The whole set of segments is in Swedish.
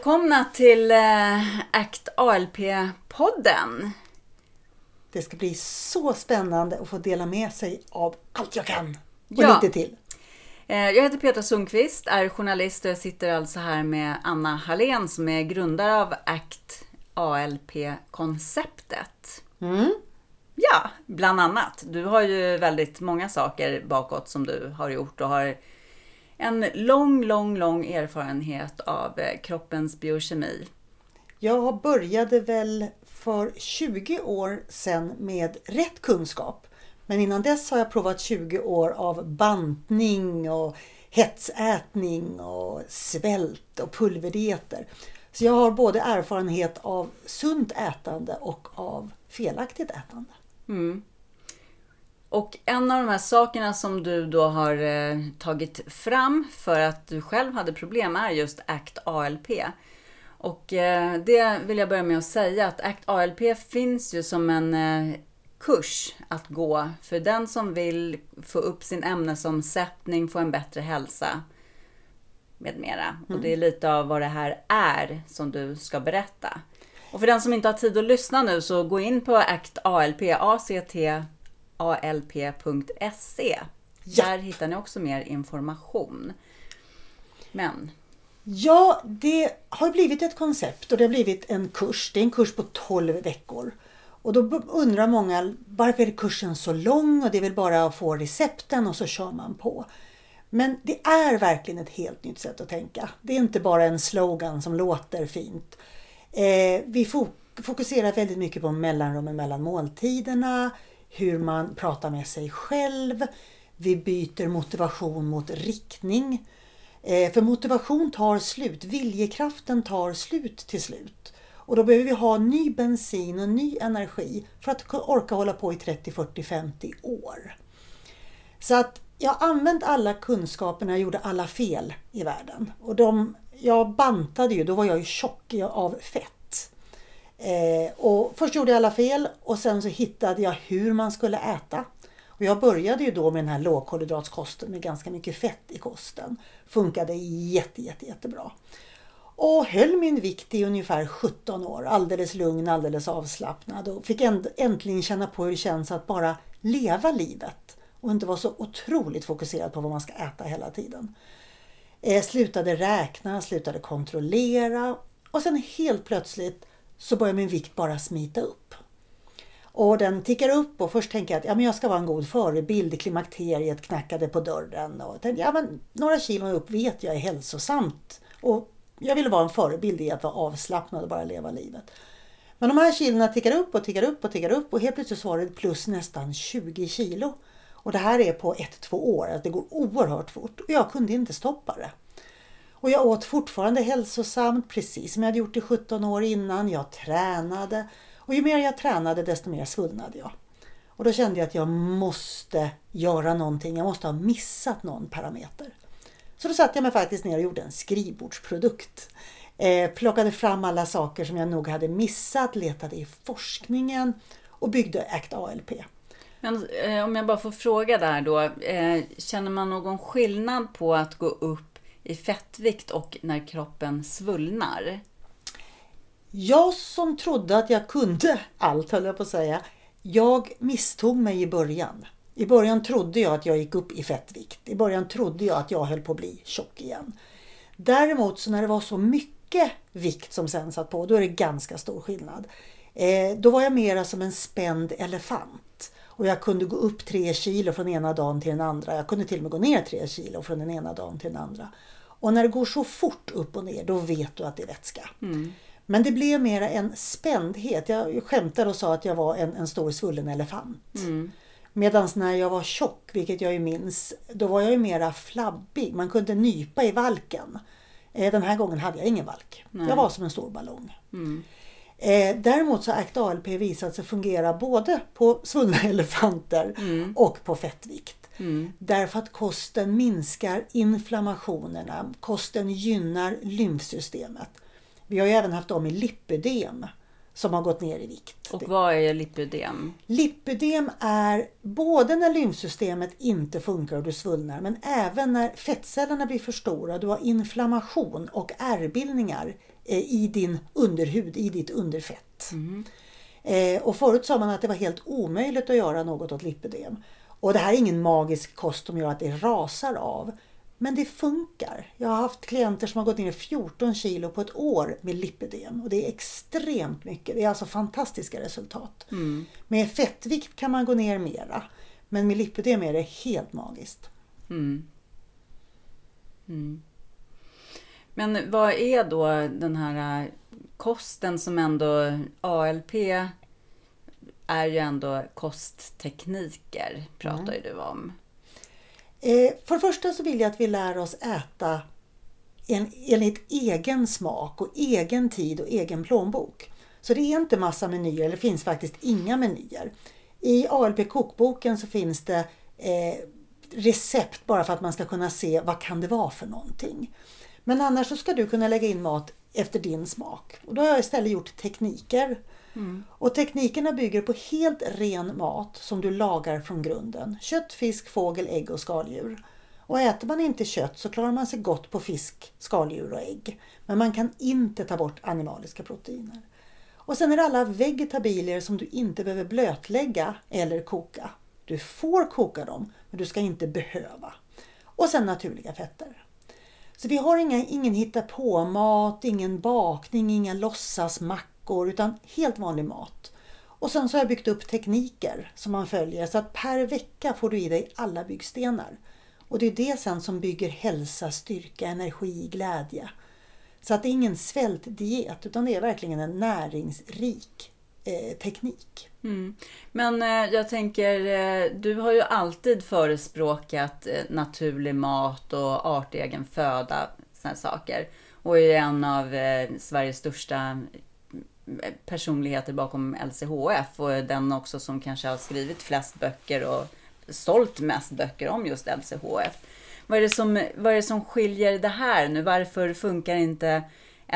Välkomna till eh, ACT ALP-podden. Det ska bli så spännande att få dela med sig av allt jag kan. Och Ja. lite till. Eh, jag heter Petra Sundqvist, är journalist och jag sitter alltså här med Anna Hallén som är grundare av ACT ALP-konceptet. Mm. Ja, bland annat. Du har ju väldigt många saker bakåt som du har gjort och har en lång, lång, lång erfarenhet av eh, kroppens biokemi. Jag började väl för 20 år sedan med rätt kunskap. Men innan dess har jag provat 20 år av bantning och hetsätning och svält och pulverdieter. Så jag har både erfarenhet av sunt ätande och av felaktigt ätande. Och en av de här sakerna som du då har eh, tagit fram för att du själv hade problem är just ACT ALP. Och eh, det vill jag börja med att säga att ACT ALP finns ju som en eh, kurs att gå för den som vill få upp sin ämnesomsättning, få en bättre hälsa med mera. Och det är lite av vad det här är som du ska berätta. Och för den som inte har tid att lyssna nu så gå in på ACT ALP, ACT alp.se. Ja. Där hittar ni också mer information. Men, Ja, det har blivit ett koncept och det har blivit en kurs. Det är en kurs på 12 veckor. Och då undrar många varför är kursen så lång och det är väl bara att få recepten och så kör man på. Men det är verkligen ett helt nytt sätt att tänka. Det är inte bara en slogan som låter fint. Eh, vi fok- fokuserar väldigt mycket på mellanrummen mellan måltiderna, hur man pratar med sig själv. Vi byter motivation mot riktning. Eh, för motivation tar slut, viljekraften tar slut till slut. Och då behöver vi ha ny bensin och ny energi för att orka hålla på i 30, 40, 50 år. Så att jag har använt alla kunskaper när jag gjorde alla fel i världen. Och de, jag bantade ju, då var jag ju tjock av fett. Eh, och först gjorde jag alla fel och sen så hittade jag hur man skulle äta. Och jag började ju då med den här lågkolhydratskosten med ganska mycket fett i kosten. Funkade jätte, jätte, jättebra. Och höll min vikt i ungefär 17 år. Alldeles lugn, alldeles avslappnad. Och fick äntligen känna på hur det känns att bara leva livet. Och inte vara så otroligt fokuserad på vad man ska äta hela tiden. Eh, slutade räkna, slutade kontrollera. Och sen helt plötsligt så börjar min vikt bara smita upp. Och den tickar upp och först tänker jag att ja, men jag ska vara en god förebild. Klimakteriet knackade på dörren. Och tänkte, ja, men några kilo upp vet jag är hälsosamt. Och jag ville vara en förebild i att vara avslappnad och bara leva livet. Men de här kilona tickar upp och tickar upp och tickar upp och helt plötsligt så var det plus nästan 20 kilo. Och det här är på ett, två år. Att det går oerhört fort. Och jag kunde inte stoppa det. Och jag åt fortfarande hälsosamt, precis som jag hade gjort i 17 år innan. Jag tränade. Och ju mer jag tränade desto mer svullnade jag. Och då kände jag att jag måste göra någonting. Jag måste ha missat någon parameter. Så då satte jag mig faktiskt ner och gjorde en skrivbordsprodukt. Eh, plockade fram alla saker som jag nog hade missat, letade i forskningen och byggde ACT ALP. men eh, om jag bara får fråga där då. Eh, känner man någon skillnad på att gå upp i fettvikt och när kroppen svullnar? Jag som trodde att jag kunde allt, höll jag på att säga. Jag misstog mig i början. I början trodde jag att jag gick upp i fettvikt. I början trodde jag att jag höll på att bli tjock igen. Däremot så när det var så mycket vikt som sen satt på, då är det ganska stor skillnad. Eh, då var jag mera som en spänd elefant. Och jag kunde gå upp tre kilo från ena dagen till den andra. Jag kunde till och med gå ner tre kilo från den ena dagen till den andra. Och när det går så fort upp och ner, då vet du att det är vätska. Men det blev mera en spändhet. Jag skämtade och sa att jag var en, en stor svullen elefant. Medan när jag var tjock, vilket jag ju minns, då var jag ju mera flabbig. Man kunde nypa i valken. Eh, Den här gången hade jag ingen valk. Jag var som en stor ballong. Eh, däremot så har ACT ALP visat sig fungera både på svullna elefanter och på fettvikt. Därför att kosten minskar inflammationerna. Kosten gynnar lymfsystemet. Vi har ju även haft dem i lipödem som har gått ner i vikt. Och vad är lipödem? Lipödem är både när lymfsystemet inte funkar och du svullnar men även när fettcellerna blir för stora, du har inflammation och ärrbildningar eh, i din underhud, i ditt underfett. Mm. Eh, och förut sa man att det var helt omöjligt att göra något åt lipödem. Och det här är ingen magisk kost som gör att det rasar av. Men det funkar. Jag har haft klienter som har gått ner 14 kilo på ett år med lipödem och det är extremt mycket. Det är alltså fantastiska resultat. Mm. Med fettvikt kan man gå ner mera. Men med lipödem är det helt magiskt. Mm. Mm. Men vad är då den här äh, kosten som ändå ALP är ju ändå kosttekniker, pratar ju du om. Eh, för det första så vill jag att vi lär oss äta en, enligt egen smak och egen tid och egen plånbok. Så det är inte massa menyer, eller det finns faktiskt inga menyer. I ALP kokboken så finns det eh, recept bara för att man ska kunna se vad kan det vara för någonting. Men annars så ska du kunna lägga in mat efter din smak. Och då har jag istället gjort tekniker. Mm. Och teknikerna bygger på helt ren mat som du lagar från grunden. Kött, fisk, fågel, ägg och skaldjur. Och äter man inte kött så klarar man sig gott på fisk, skaldjur och ägg. Men man kan inte ta bort animaliska proteiner. Och sen är det alla vegetabilier som du inte behöver blötlägga eller koka. Du får koka dem, men du ska inte behöva. Och sen naturliga fetter. Så vi har inga, ingen hitta på mat, ingen bakning, inga låtsasmackor utan helt vanlig mat. Och sen så har jag byggt upp tekniker som man följer så att per vecka får du i dig alla byggstenar. Och det är det sen som bygger hälsa, styrka, energi, glädje. Så att det är ingen svältdiet utan det är verkligen en näringsrik eh, teknik. Mm. Men eh, jag tänker, eh, du har ju alltid förespråkat eh, naturlig mat och artegen föda, sådana saker. Och är en av eh, Sveriges största personligheter bakom LCHF och är den också som kanske har skrivit flest böcker och sålt mest böcker om just LCHF. Vad är, det som, vad är det som skiljer det här nu? Varför funkar inte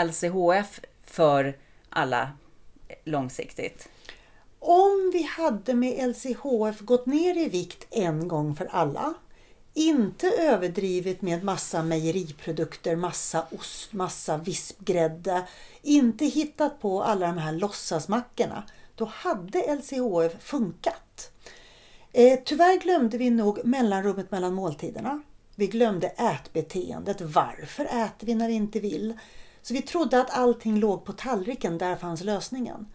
LCHF för alla långsiktigt? Om vi hade med LCHF gått ner i vikt en gång för alla, inte överdrivit med massa mejeriprodukter, massa ost, massa vispgrädde, inte hittat på alla de här låtsasmackorna, då hade LCHF funkat. Eh, tyvärr glömde vi nog mellanrummet mellan måltiderna. Vi glömde ätbeteendet. Varför äter vi när vi inte vill? Så vi trodde att allting låg på tallriken, där fanns lösningen.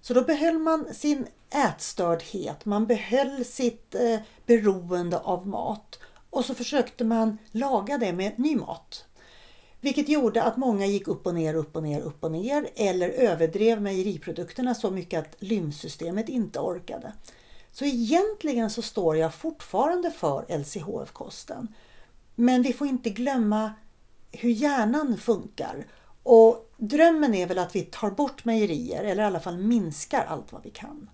Så då behöll man sin ätstördhet, man behöll sitt eh, beroende av mat och så försökte man laga det med ny mat. Vilket gjorde att många gick upp och ner, upp och ner, upp och ner eller överdrev mejeriprodukterna så mycket att lymfsystemet inte orkade. Så egentligen så står jag fortfarande för LCHF-kosten. Men vi får inte glömma hur hjärnan funkar. Och drömmen är väl att vi tar bort mejerier eller i alla fall minskar allt vad vi kan.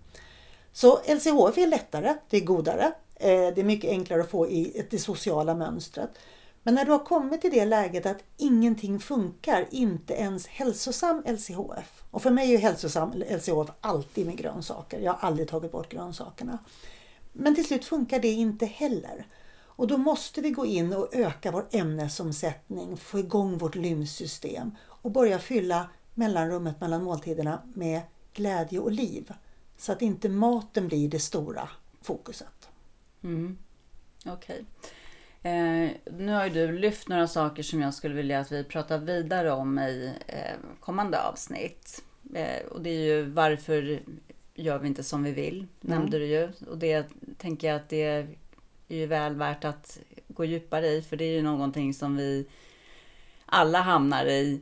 Så LCHF är lättare, det är godare, Eh, det är mycket enklare att få i det sociala mönstret. Men när du har kommit till det läget att ingenting funkar, inte ens hälsosam LCHF. Och för mig är ju hälsosam LCHF alltid med grönsaker. Jag har aldrig tagit bort grönsakerna. Men till slut funkar det inte heller. Och då måste vi gå in och öka vår ämnesomsättning, få igång vårt lymfsystem och börja fylla mellanrummet mellan måltiderna med glädje och liv. Så att inte maten blir det stora fokuset. Mm. Okej. Eh, nu har ju du lyft några saker som jag skulle vilja att vi pratar vidare om i eh, kommande avsnitt. Eh, och det är ju varför gör vi inte som vi vill, nämnde du ju. Och det tänker jag att det är ju väl värt att gå djupare i, för det är ju någonting som vi alla hamnar i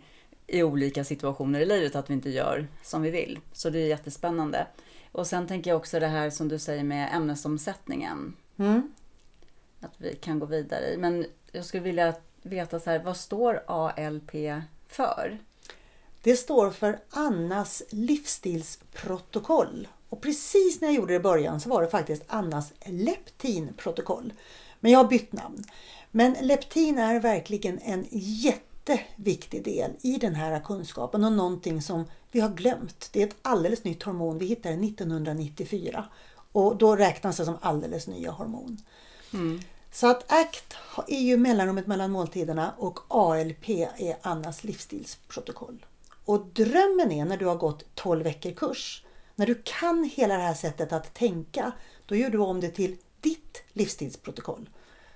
i olika situationer i livet, att vi inte gör som vi vill. Så det är jättespännande. Och sen tänker jag också det här som du säger med ämnesomsättningen. Mm. Att vi kan gå vidare i. Men jag skulle vilja veta så här, vad står ALP för? Det står för Annas livsstilsprotokoll. Och precis när jag gjorde det i början så var det faktiskt Annas leptinprotokoll. Men jag har bytt namn. Men leptin är verkligen en jätte jätteviktig del i den här kunskapen och någonting som vi har glömt. Det är ett alldeles nytt hormon. Vi hittade det 1994 och då räknas det som alldeles nya hormon. Mm. Så att ACT är ju mellanrummet mellan måltiderna och ALP är Annas livsstilsprotokoll. Och drömmen är när du har gått 12 veckor kurs, när du kan hela det här sättet att tänka, då gör du om det till ditt livsstilsprotokoll.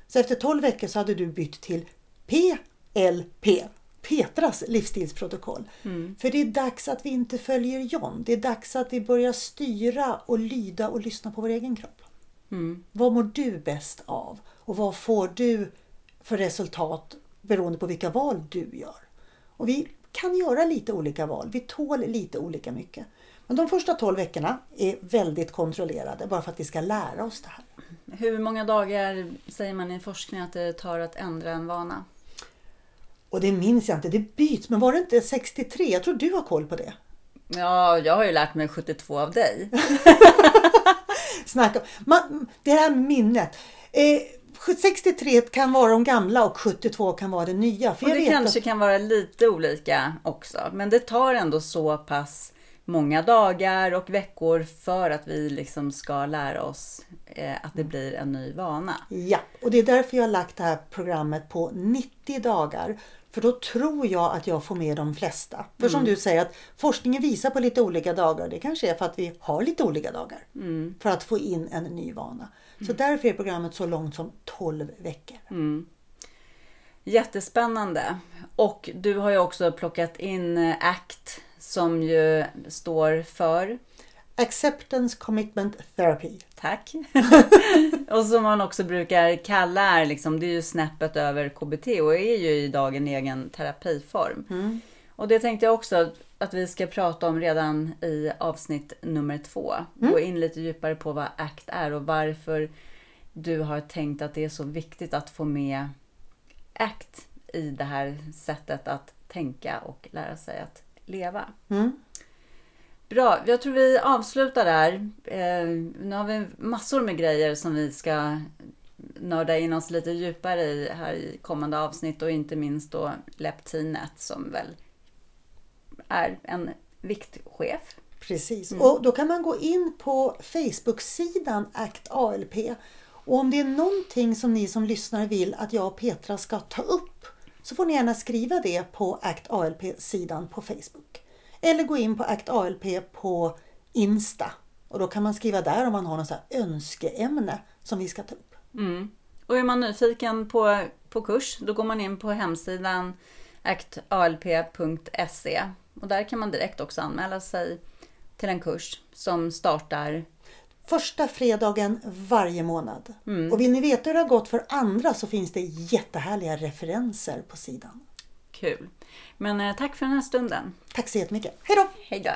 Så efter 12 veckor så hade du bytt till PLP, Petras livsstilsprotokoll. Mm. För det är dags att vi inte följer John. Det är dags att vi börjar styra och lyda och lyssna på vår egen kropp. Mm. Vad mår du bäst av? Och vad får du för resultat beroende på vilka val du gör? Och vi kan göra lite olika val. Vi tål lite olika mycket. Men de första 12 veckorna är väldigt kontrollerade bara för att vi ska lära oss det här. Hur många dagar säger man i forskning att det tar att ändra en vana? Och det minns jag inte, det byts. Men var det inte 63? Jag tror du har koll på det. Ja, jag har ju lärt mig 72 av dig. Snacka. Man, det här minnet. Eh, 63 kan vara de gamla och 72 kan vara det nya. För Och det kanske att, kan vara lite olika också. Men det tar ändå så pass många dagar och veckor för att vi liksom ska lära oss eh, att det blir en ny vana. Ja, och det är därför jag har lagt det här programmet på 90 dagar. För då tror jag att jag får med de flesta. För som du säger att forskningen visar på lite olika dagar. Det kanske är för att vi har lite olika dagar. För att få in en ny vana. Så därför är programmet så långt som 12 veckor. Jättespännande. Och du har ju också plockat in eh, ACT som ju står för Acceptance Commitment Therapy. Tack. och som man också brukar kalla är liksom, det är ju snäppet över KBT och är ju idag en egen terapiform. Och det tänkte jag också att vi ska prata om redan i avsnitt nummer två. Gå in lite djupare på vad ACT är och varför du har tänkt att det är så viktigt att få med ACT i det här sättet att tänka och lära sig att leva. Mm. Bra, jag tror vi avslutar där. Eh, nu har vi massor med grejer som vi ska nörda in oss lite djupare i här i kommande avsnitt och inte minst då leptinet som väl är en viktchef. Precis. Och då kan man gå in på Facebook-sidan ACT ALP. Och om det är någonting som ni som lyssnar vill att jag och Petra ska ta upp så får ni gärna skriva det på ACT ALP-sidan på Facebook. Eller gå in på ACT ALP på Insta. Och då kan man skriva där om man har något så här önskeämne som vi ska ta upp. Mm. Och är man nyfiken på, på kurs då går man in på hemsidan actalp.se och där kan man direkt också anmäla sig till en kurs som startar Första fredagen varje månad. Och vill ni veta hur det har gått för andra så finns det jättehärliga referenser på sidan. kul. Men eh, tack för den här stunden. Tack så jättemycket. Hej då! Hej då!